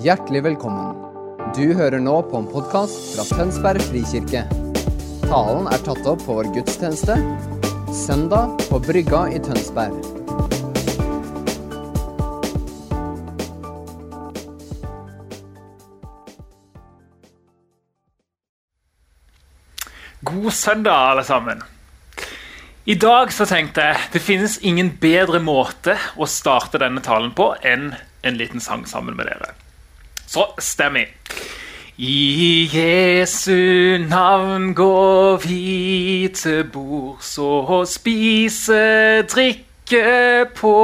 Hjertelig velkommen. Du hører nå på en podkast fra Tønsberg frikirke. Talen er tatt opp på vår gudstjeneste søndag på Brygga i Tønsberg. God søndag, alle sammen. I dag så tenkte jeg det finnes ingen bedre måte å starte denne talen på enn en liten sang sammen med dere. Så stemmer. i. Jesu navn går vi til bords og spise, drikke på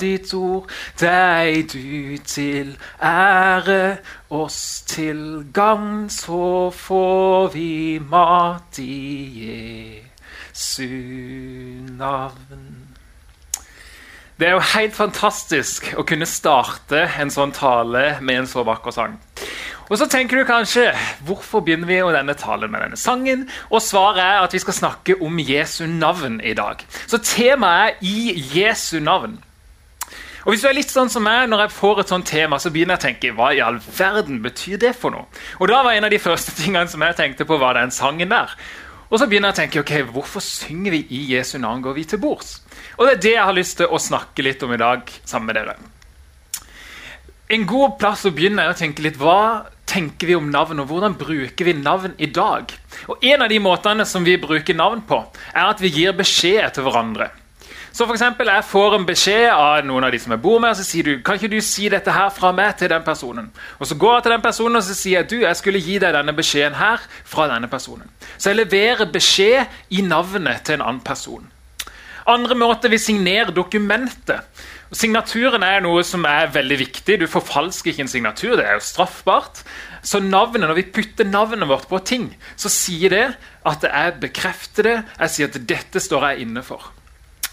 ditt ord. Deg du til ære, oss til gagn, så får vi mat i Jesu navn. Det er jo helt fantastisk å kunne starte en sånn tale med en så vakker sang. Og så tenker du kanskje hvorfor begynner vi denne talen med denne sangen? Og svaret er at vi skal snakke om Jesu navn i dag. Så temaet er i Jesu navn. Og hvis du er litt sånn som meg, Når jeg får et sånt tema, så begynner jeg å tenke hva i all verden betyr det for noe? Og da var en av de første tingene som jeg tenkte på, var den sangen der. Og så begynner jeg å tenke ok, hvorfor synger vi i Jesu navn går vi til bords? Og det er det jeg har lyst til å snakke litt om i dag sammen med dere. En god plass å begynne er å tenke litt hva tenker vi om navn, og hvordan bruker vi navn i dag? Og En av de måtene som vi bruker navn på, er at vi gir beskjed til hverandre. Så for eksempel, Jeg får en beskjed av noen av de som jeg bor med, og så sier du kan ikke du si dette her fra meg til den personen. Og Så går jeg til den personen og så sier jeg, du, jeg skulle gi deg denne beskjeden her fra denne personen. Så jeg leverer beskjed i navnet til en annen person. Andre måter vi signerer dokumentet. Signaturen er noe som er veldig viktig. Du forfalsker ikke en signatur. Det er jo straffbart. Så navnet, når vi putter navnet vårt på ting, så sier det at jeg bekrefter det. Jeg sier at dette står jeg inne for.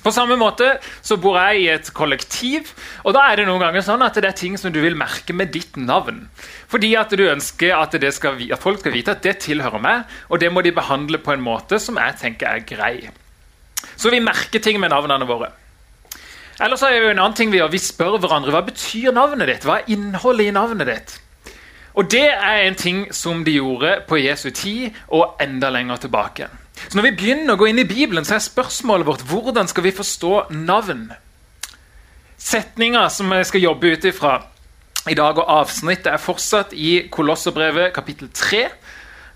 På samme måte så bor jeg i et kollektiv, og da er det noen ganger sånn at det er ting som du vil merke med ditt navn. Fordi at du ønsker at, skal, at folk skal vite at det tilhører meg, og det må de behandle på en måte som jeg tenker er grei. Så vi merker ting med navnene våre. Eller så er jo en annen ting Vi gjør, vi spør hverandre hva betyr navnet ditt. Hva er innholdet i navnet ditt? Og Det er en ting som de gjorde på Jesu tid og enda lenger tilbake. Så Når vi begynner å gå inn i Bibelen, så er spørsmålet vårt hvordan skal vi forstå navn. Setninga som jeg skal jobbe ut ifra i dag, og avsnittet er fortsatt i Kolosserbrevet kapittel 3,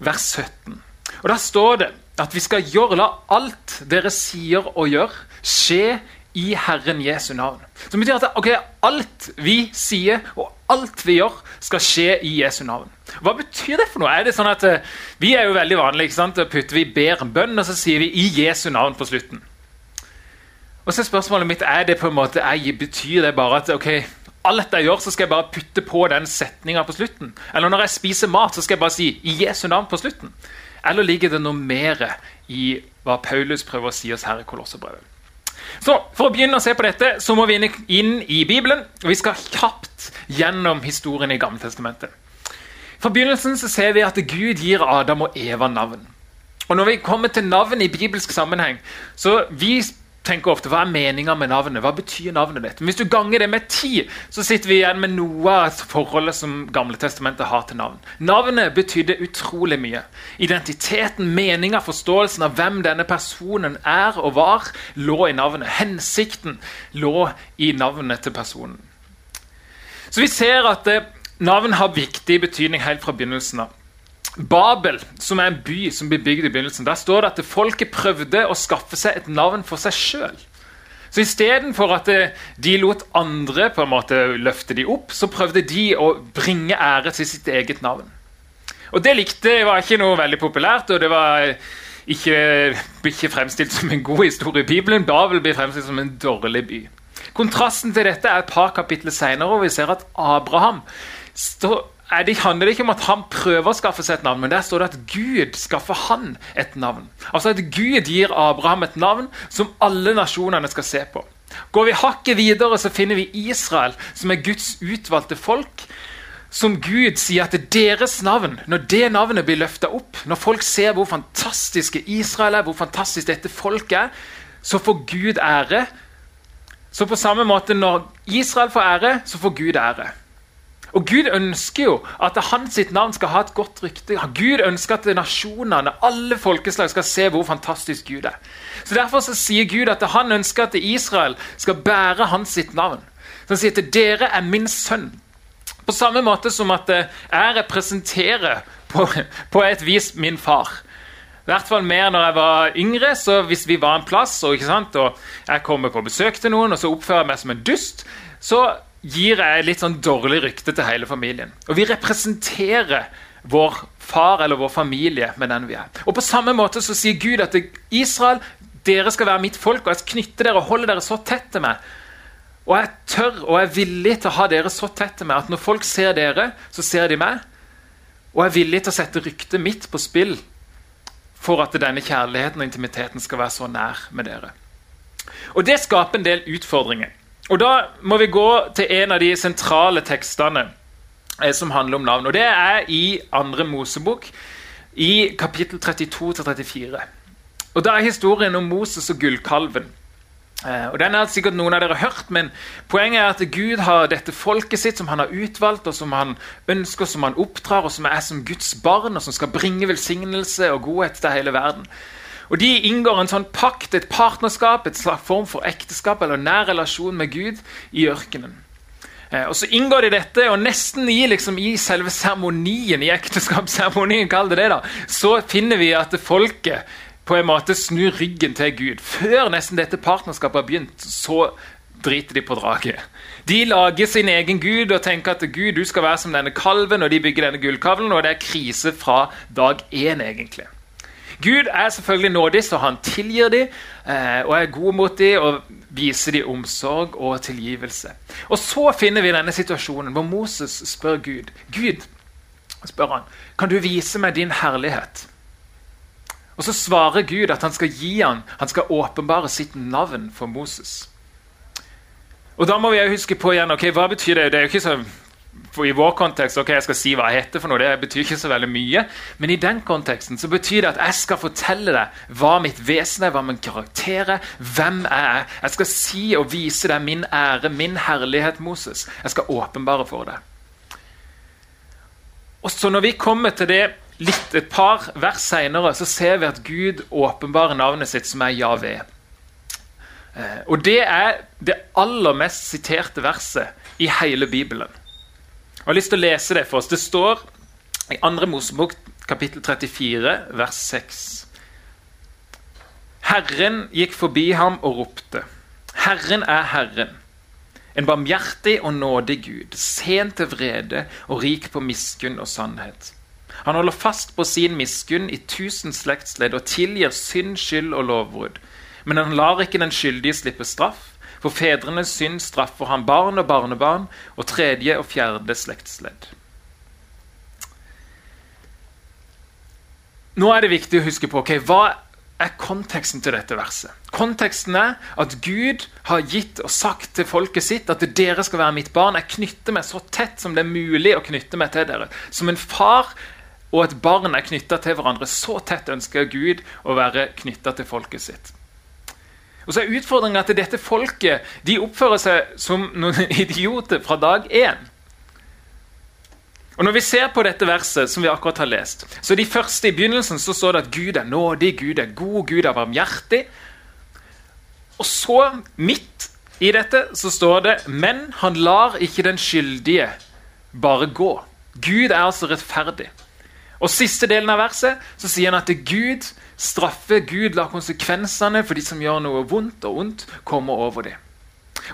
vers 17. Og Der står det at vi skal gjøre, la alt dere sier og gjør, skje i Herren Jesu navn. Som betyr at okay, alt vi sier og alt vi gjør, skal skje i Jesu navn. Hva betyr det for noe? Er det sånn at uh, Vi er jo veldig vanlige. ikke sant? Putter vi ber en bønn, og så sier vi 'i Jesu navn' på slutten. Og så spørsmålet mitt er det på en måte, er, betyr det bare at ok, alt jeg gjør, så skal jeg bare putte på den setninga på slutten? Eller når jeg spiser mat, så skal jeg bare si 'i Jesu navn' på slutten? Eller ligger det noe mer i hva Paulus prøver å si oss her i Kolosserbrevet? Så For å begynne å se på dette, så må vi inn i Bibelen. og Vi skal kjapt gjennom historien i Gammeltestamentet. Fra begynnelsen så ser vi at Gud gir Adam og Eva navn. Og Når vi kommer til navn i bibelsk sammenheng, så vi tenker ofte hva er meninga med navnet? Hva betyr navnet ditt? Men Hvis du ganger det med ti, så sitter vi igjen med noe av forholdet som Gamle testamentet har til navn. Navnet betydde utrolig mye. Identiteten, meninga, forståelsen av hvem denne personen er og var, lå i navnet. Hensikten lå i navnet til personen. Så vi ser at eh, navn har viktig betydning helt fra begynnelsen av. Babel, som er en by som blir bygd i begynnelsen, der står det at folket prøvde å skaffe seg et navn for seg sjøl. Så Istedenfor at de lot andre på en måte løfte de opp, så prøvde de å bringe ære til sitt eget navn. Og Det likte var ikke noe veldig populært, og det var ikke, ikke fremstilt som en god historie i Bibelen. Babel blir fremstilt som en dårlig by. Kontrasten til dette er et par kapitler senere, og vi ser at Abraham står det handler ikke om at han prøver å skaffe seg et navn, men der står det at Gud skaffer han et navn. Altså at Gud gir Abraham et navn som alle nasjonene skal se på. Går vi hakket videre, så finner vi Israel, som er Guds utvalgte folk. Som Gud sier at er deres navn, når det navnet blir løfta opp, når folk ser hvor fantastiske Israel er, hvor fantastisk dette folket er, så får Gud ære. Så på samme måte, når Israel får ære, så får Gud ære. Og Gud ønsker jo at hans navn skal ha et godt rykte. Gud ønsker at nasjonene, alle folkeslag, skal se hvor fantastisk Gud er. Så Derfor så sier Gud at han ønsker at Israel skal bære hans navn. Så han sier at dere er min sønn. På samme måte som at jeg representerer på, på et vis min far. I hvert fall mer når jeg var yngre. så Hvis vi var en plass og, og jeg kommer på besøk til noen og så oppfører jeg meg som en dust, så gir jeg litt sånn dårlig rykte til hele familien. Og vi representerer vår far eller vår familie med den vi er. Og På samme måte så sier Gud at Israel, dere skal være mitt folk, og jeg knytter dere og holder dere så tett til meg. Og jeg tør og er villig til å ha dere så tett til meg at når folk ser dere, så ser de meg. Og jeg er villig til å sette ryktet mitt på spill for at denne kjærligheten og intimiteten skal være så nær med dere. Og Det skaper en del utfordringer. Og Da må vi gå til en av de sentrale tekstene eh, som handler om navn. og Det er i andre Mosebok, i kapittel 32-34. Og Da er historien om Moses og gullkalven. Eh, og Den har sikkert noen av dere hørt, men poenget er at Gud har dette folket sitt som han har utvalgt, og som han ønsker, som han oppdrar, og som er som Guds barn, og som skal bringe velsignelse og godhet til hele verden. Og De inngår en sånn pakt, et partnerskap, et slags form for ekteskap eller nær relasjon med Gud i ørkenen. Eh, og Så inngår de dette, og nesten i, liksom, i selve seremonien, i ekteskapsseremonien, kall det det, da, så finner vi at folket på en måte snur ryggen til Gud. Før nesten dette partnerskapet har begynt, så driter de på draget. De lager sin egen gud og tenker at Gud, du skal være som denne kalven, og de bygger denne gullkavlen, og det er krise fra dag én, egentlig. Gud er selvfølgelig nådig, så han tilgir dem eh, og er god mot dem og viser dem omsorg og tilgivelse. Og Så finner vi denne situasjonen hvor Moses spør Gud Gud, spør han, kan du vise meg din herlighet? Og Så svarer Gud at han skal gi han, han skal åpenbare sitt navn for Moses. Og Da må vi huske på igjen, ok, hva betyr det? Det er jo ikke så for I vår kontekst ok, jeg skal si hva jeg heter, for noe, det betyr ikke så veldig mye. Men i den konteksten så betyr det at jeg skal fortelle deg hva mitt vesen er, hva min karakter er, hvem jeg er. Jeg skal si og vise deg min ære, min herlighet, Moses. Jeg skal åpenbare for deg. Og så Når vi kommer til det litt, et par vers seinere så ser vi at Gud åpenbarer navnet sitt, som er Javé. Eh, og Det er det aller mest siterte verset i hele Bibelen. Jeg har lyst til å lese det for oss. Det står i 2. Mosebok kapittel 34, vers 6. Herren gikk forbi ham og ropte. Herren er Herren. En barmhjertig og nådig Gud, sent til vrede og rik på miskunn og sannhet han holder fast på sin miskunn i tusen slektsledd og tilgir synd, skyld og lovbrudd. Men han lar ikke den skyldige slippe straff. For fedrenes synd straffer han barn og barnebarn og tredje og fjerde slektsledd. Nå er det viktig å huske på okay, hva er konteksten til dette verset. Konteksten er at Gud har gitt og sagt til folket sitt at dere skal være mitt barn. Jeg knytter meg så tett som det er mulig å knytte meg til dere. Som en far og et barn er knytta til hverandre. Så tett ønsker Gud å være knytta til folket sitt. Og så er Utfordringa at dette folket de oppfører seg som noen idioter fra dag én. Og Når vi ser på dette verset, som vi akkurat har lest, så de første i begynnelsen så står det at Gud er nådig, Gud er god, Gud er barmhjertig. Og så, midt i dette, så står det Men han lar ikke den skyldige bare gå. Gud er altså rettferdig. Og siste delen av verset så sier han at Gud straffer, Gud lar konsekvensene for de som gjør noe vondt og ondt, komme over dem.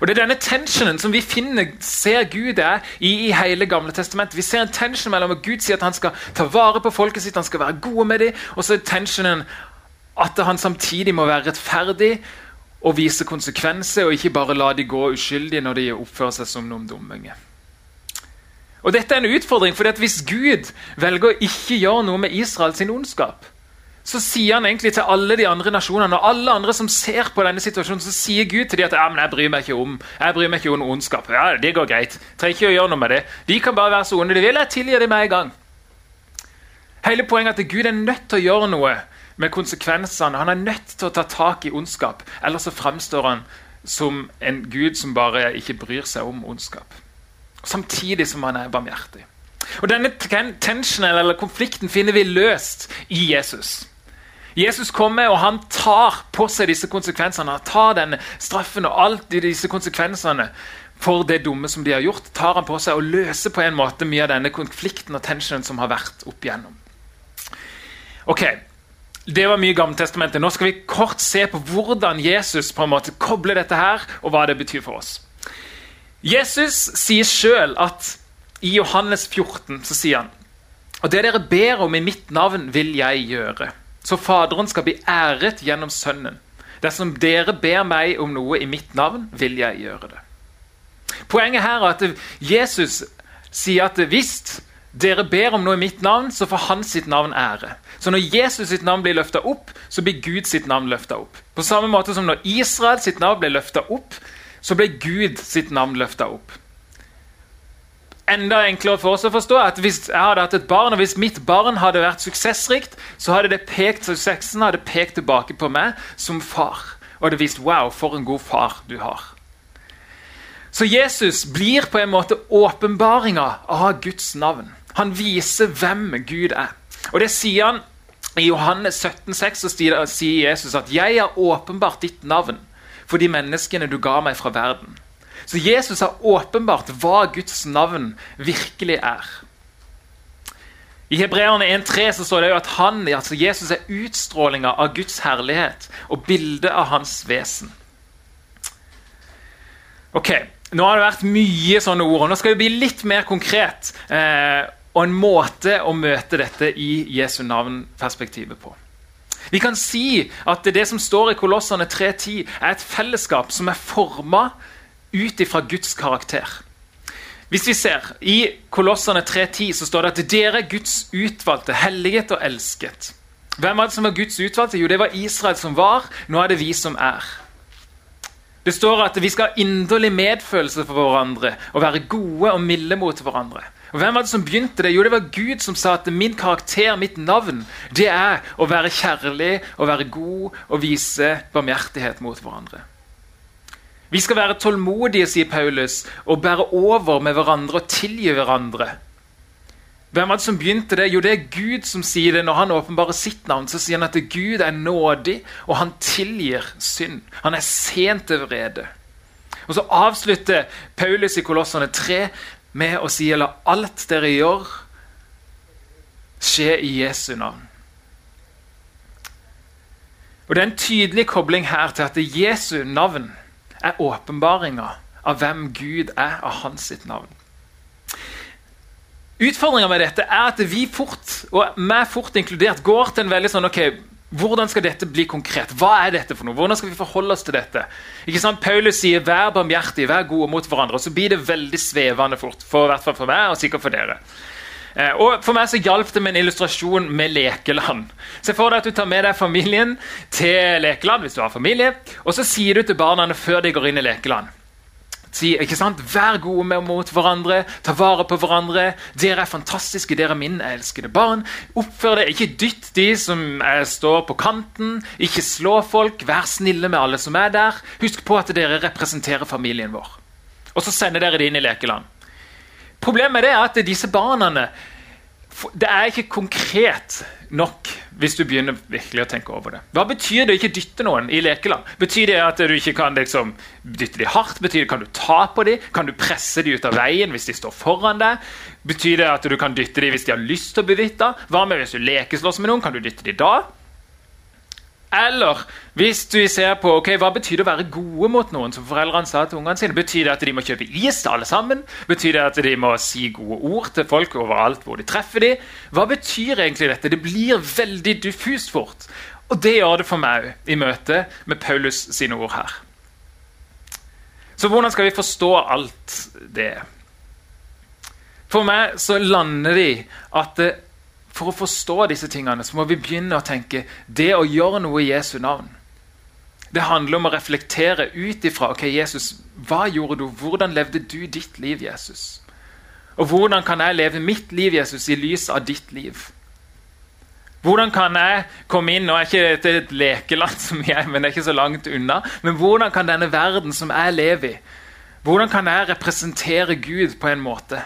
Og Det er denne tensionen som vi finner, ser Gud er i, i hele gamle testamentet. Vi ser en tension mellom at Gud sier at han skal ta vare på folket sitt, han skal være gode med dem, og så er tensionen at han samtidig må være rettferdig og vise konsekvenser, og ikke bare la de gå uskyldige når de oppfører seg som noen dumminger. Og Dette er en utfordring, for hvis Gud velger å ikke gjøre noe med Israel sin ondskap, så sier han egentlig til alle de andre nasjonene og alle andre som ser på denne situasjonen, så sier Gud til dem at ja, men jeg bryr meg ikke om jeg bryr meg ikke om ondskap. Ja, Det går greit. Trenger ikke å gjøre noe med det. De kan bare være så onde de vil. Jeg tilgir dem med en gang. Hele poenget er at Gud er nødt til å gjøre noe med konsekvensene. Han er nødt til å ta tak i ondskap. Ellers så fremstår han som en gud som bare ikke bryr seg om ondskap. samtidig som han er barmhjertig. Og Denne tensionen eller konflikten finner vi løst i Jesus. Jesus kommer og han tar på seg disse konsekvensene. Han tar denne straffen og alt i disse konsekvensene for det dumme som de har gjort. tar han på seg og løser på en måte mye av denne konflikten og tensionen som har vært opp igjennom. Ok, Det var mye Gammeltestamentet. Nå skal vi kort se på hvordan Jesus på en måte kobler dette her, og hva det betyr for oss. Jesus sier sjøl at i Johannes 14 så sier han og det dere ber om i mitt navn, vil jeg gjøre. Så Faderen skal bli æret gjennom Sønnen. Dersom dere ber meg om noe i mitt navn, vil jeg gjøre det. Poenget her er at Jesus sier at hvis dere ber om noe i mitt navn, så får han sitt navn ære. Så når Jesus sitt navn blir løfta opp, så blir Gud sitt navn løfta opp. På samme måte som når Israel sitt navn ble løfta opp, så ble Gud sitt navn løfta opp. Enda enklere for oss å forstå at Hvis jeg hadde hatt et barn, og hvis mitt barn hadde vært suksessrikt, så hadde det pekt suksessen hadde pekt tilbake på meg som far. Og hadde vist 'wow, for en god far du har'. Så Jesus blir på en måte åpenbaringa av Guds navn. Han viser hvem Gud er. Og det sier han i Johannes 17, 6, så sier Jesus at 'jeg har åpenbart ditt navn' for de menneskene du ga meg fra verden. Så Jesus har åpenbart hva Guds navn virkelig er. I Hebreerne 1,3 står det jo at han, altså Jesus er utstrålinga av Guds herlighet og bildet av hans vesen. Ok, Nå har det vært mye sånne ord, og nå skal vi bli litt mer konkret. Eh, og en måte å møte dette i Jesu navn-perspektivet på. Vi kan si at det som står i Kolossene 3.10, er et fellesskap som er forma ut ifra Guds karakter. Hvis vi ser I Kolossene 3.10 så står det at dere er Guds utvalgte, helliget og elsket. Hvem var det som var Guds utvalgte? Jo, det var Israel som var. Nå er det vi som er. Det står at vi skal ha inderlig medfølelse for hverandre og være gode og milde mot hverandre. Og Hvem var det som begynte det? Jo, det var Gud som sa at min karakter, mitt navn, det er å være kjærlig å være god og vise barmhjertighet mot hverandre. Vi skal være tålmodige, sier Paulus, og bære over med hverandre og tilgi hverandre. Hvem var det som begynte det? Jo, det er Gud som sier det. Når han åpenbarer sitt navn, så sier han at Gud er nådig, og han tilgir synd. Han er sent til vrede. Og Så avslutter Paulus i Kolossene 3 med å si la alt dere gjør, skje i Jesu navn. Og Det er en tydelig kobling her til at Jesu navn er åpenbaringa av hvem Gud er, av hans sitt navn. Utfordringa med dette er at vi fort, og meg fort inkludert, går til en veldig sånn ok, hvordan skal dette bli konkret? Hva er dette for noe? Hvordan skal vi forholde oss til dette? Ikke sant? Paulus sier 'vær barmhjertig, vær gode mot hverandre'. og Så blir det veldig svevende fort. For, hvert for meg, og sikkert for dere. Eh, og For meg så hjalp det med en illustrasjon med lekeland. Se for deg at du tar med deg familien til lekeland hvis du har familie, og så sier du til barna før de går inn i lekeland Si, ikke sant? Vær gode med mot hverandre, ta vare på hverandre. Dere er fantastiske, dere er mine elskede barn. Oppfør deg, ikke dytt de som er, står på kanten. Ikke slå folk. Vær snille med alle som er der. Husk på at dere representerer familien vår. Og så sender dere de inn i lekeland. Problemet er at disse barna det er ikke konkret nok hvis du begynner virkelig å tenke over det. Hva betyr det å ikke dytte noen i lekeland? Betyr det at du ikke kan liksom, dytte dem hardt? Betyr det Kan du ta på dem? Kan du presse dem ut av veien hvis de står foran deg? Betyr det at du kan dytte dem hvis de har lyst til å dytta? Hva med hvis du lekeslåss med noen? Kan du dytte dem da? Eller hvis du ser på ok, hva betyr det å være gode mot noen, som foreldrene sa til ungene sine. Betyr det at de må kjøpe is til alle sammen? Betyr det at de må si gode ord til folk overalt hvor de treffer dem? Hva betyr egentlig dette? Det blir veldig diffust fort. Og det gjør det for meg i møte med Paulus sine ord her. Så hvordan skal vi forstå alt det? For meg så lander de at for å forstå disse tingene så må vi begynne å tenke det å gjøre noe i Jesu navn. Det handler om å reflektere ut ifra ok, Jesus, hva gjorde du? Hvordan levde du ditt liv, Jesus? Og hvordan kan jeg leve mitt liv Jesus, i lys av ditt liv? Hvordan kan jeg komme inn Nå er ikke dette et lekeland, som jeg, men det er ikke så langt unna. Men hvordan kan denne verden som jeg lever i, Hvordan kan jeg representere Gud på en måte?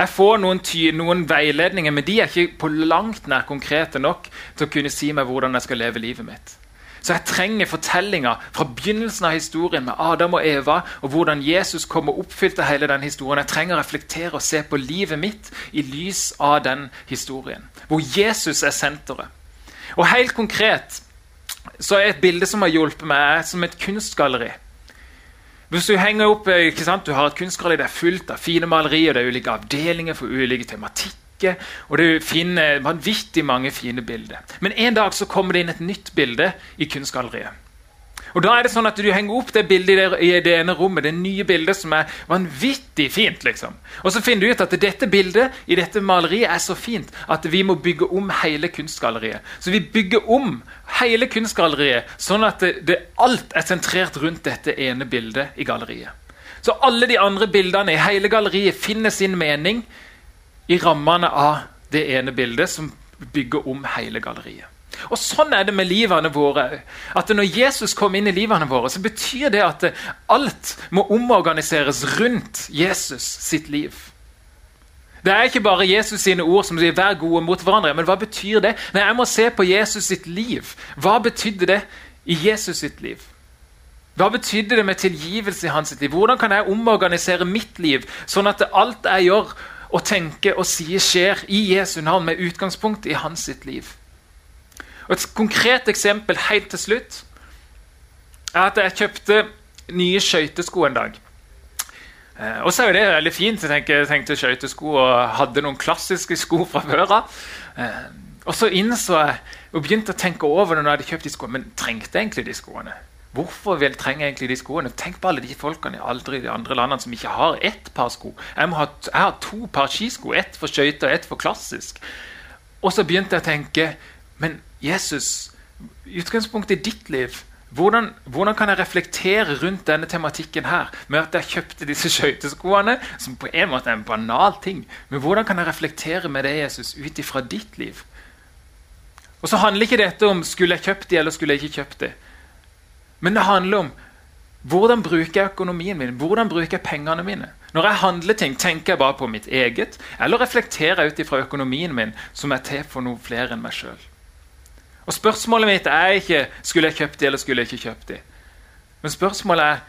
Jeg får noen, noen veiledninger, men de er ikke på langt nær konkrete nok til å kunne si meg hvordan jeg skal leve livet mitt. Så jeg trenger fortellinger fra begynnelsen av historien med Adam og Eva, og hvordan Jesus kom og oppfylte hele den historien. Jeg trenger å reflektere og se på livet mitt i lys av den historien. Hvor Jesus er senteret. Og helt konkret så er et bilde som har hjulpet meg, som et kunstgalleri. Hvis Du henger opp, eh, ikke sant? Du har et kunstgalleri det er fullt av fine malerier. Det er ulike avdelinger for ulike tematikker. Og du finner vanvittig mange fine bilder. Men en dag så kommer det inn et nytt bilde i kunstgalleriet. Og da er det sånn at Du henger opp det bildet i det ene rommet, det nye bildet som er vanvittig fint. liksom. Og Så finner du ut at dette bildet i dette maleriet er så fint at vi må bygge om hele kunstgalleriet. Så vi bygger om hele kunstgalleriet sånn at det, det, alt er sentrert rundt dette ene bildet i galleriet. Så alle de andre bildene i hele galleriet finner sin mening i rammene av det ene bildet som bygger om hele galleriet. Og Sånn er det med livene våre. At Når Jesus kommer inn i livene våre, så betyr det at alt må omorganiseres rundt Jesus sitt liv. Det er ikke bare Jesus sine ord som sier 'vær gode mot hverandre'. Men hva betyr det? Nei, Jeg må se på Jesus sitt liv. Hva betydde det i Jesus sitt liv? Hva betydde det med tilgivelse i hans liv? Hvordan kan jeg omorganisere mitt liv, sånn at alt jeg gjør og tenker og sier, skjer i Jesu navn med utgangspunkt i hans sitt liv? Og Et konkret eksempel helt til slutt er at jeg kjøpte nye skøytesko en dag. Eh, og så er det veldig fint. Jeg tenkte, tenkte skøytesko og hadde noen klassiske sko fra før av. Eh, og så innså jeg og begynte å tenke over det når jeg hadde kjøpt de skoene. Men trengte jeg egentlig de skoene? Hvorfor vil trenge egentlig de skoene? Tenk på alle de folkene i de andre landene som ikke har ett par sko. Jeg, ha, jeg har to par skisko. Ett for skøyter og ett for klassisk. Og så begynte jeg å tenke Men Jesus, utgangspunktet i ditt liv hvordan, hvordan, kan jeg reflektere rundt denne tematikken her med at jeg kjøpte disse skøyteskoene, som på en måte er en banal ting, men hvordan kan jeg reflektere med det, Jesus, ut ifra ditt liv? Og så handler ikke dette om skulle jeg kjøpt de eller skulle jeg ikke kjøpt de. Men det handler om hvordan bruker jeg økonomien min, hvordan bruker jeg pengene mine. Når jeg handler ting, tenker jeg bare på mitt eget, eller reflekterer jeg ut ifra økonomien min, som er til for noe flere enn meg sjøl. Og Spørsmålet mitt er ikke skulle jeg kjøpt de eller skulle jeg ikke kjøpt de. Men spørsmålet er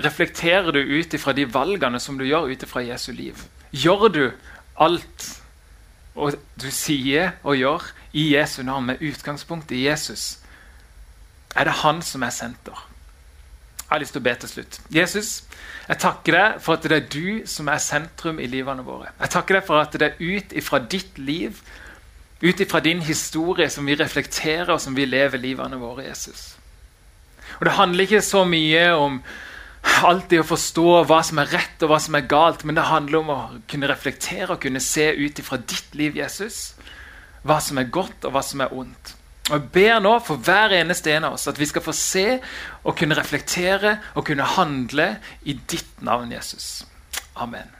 reflekterer du ut ifra de valgene som du gjør ut ifra Jesu liv. Gjør du alt og du sier og gjør i Jesu navn med utgangspunkt i Jesus? Er det han som er senter? Jeg har lyst til å be til slutt. Jesus, jeg takker deg for at det er du som er sentrum i livene våre. Jeg takker deg for at det er ut ifra ditt liv ut ifra din historie som vi reflekterer og som vi lever livene våre, Jesus. Og Det handler ikke så mye om alltid å forstå hva som er rett og hva som er galt, men det handler om å kunne reflektere og kunne se ut ifra ditt liv, Jesus, hva som er godt og hva som er ondt. Og Jeg ber nå for hver eneste en av oss at vi skal få se og kunne reflektere og kunne handle i ditt navn, Jesus. Amen.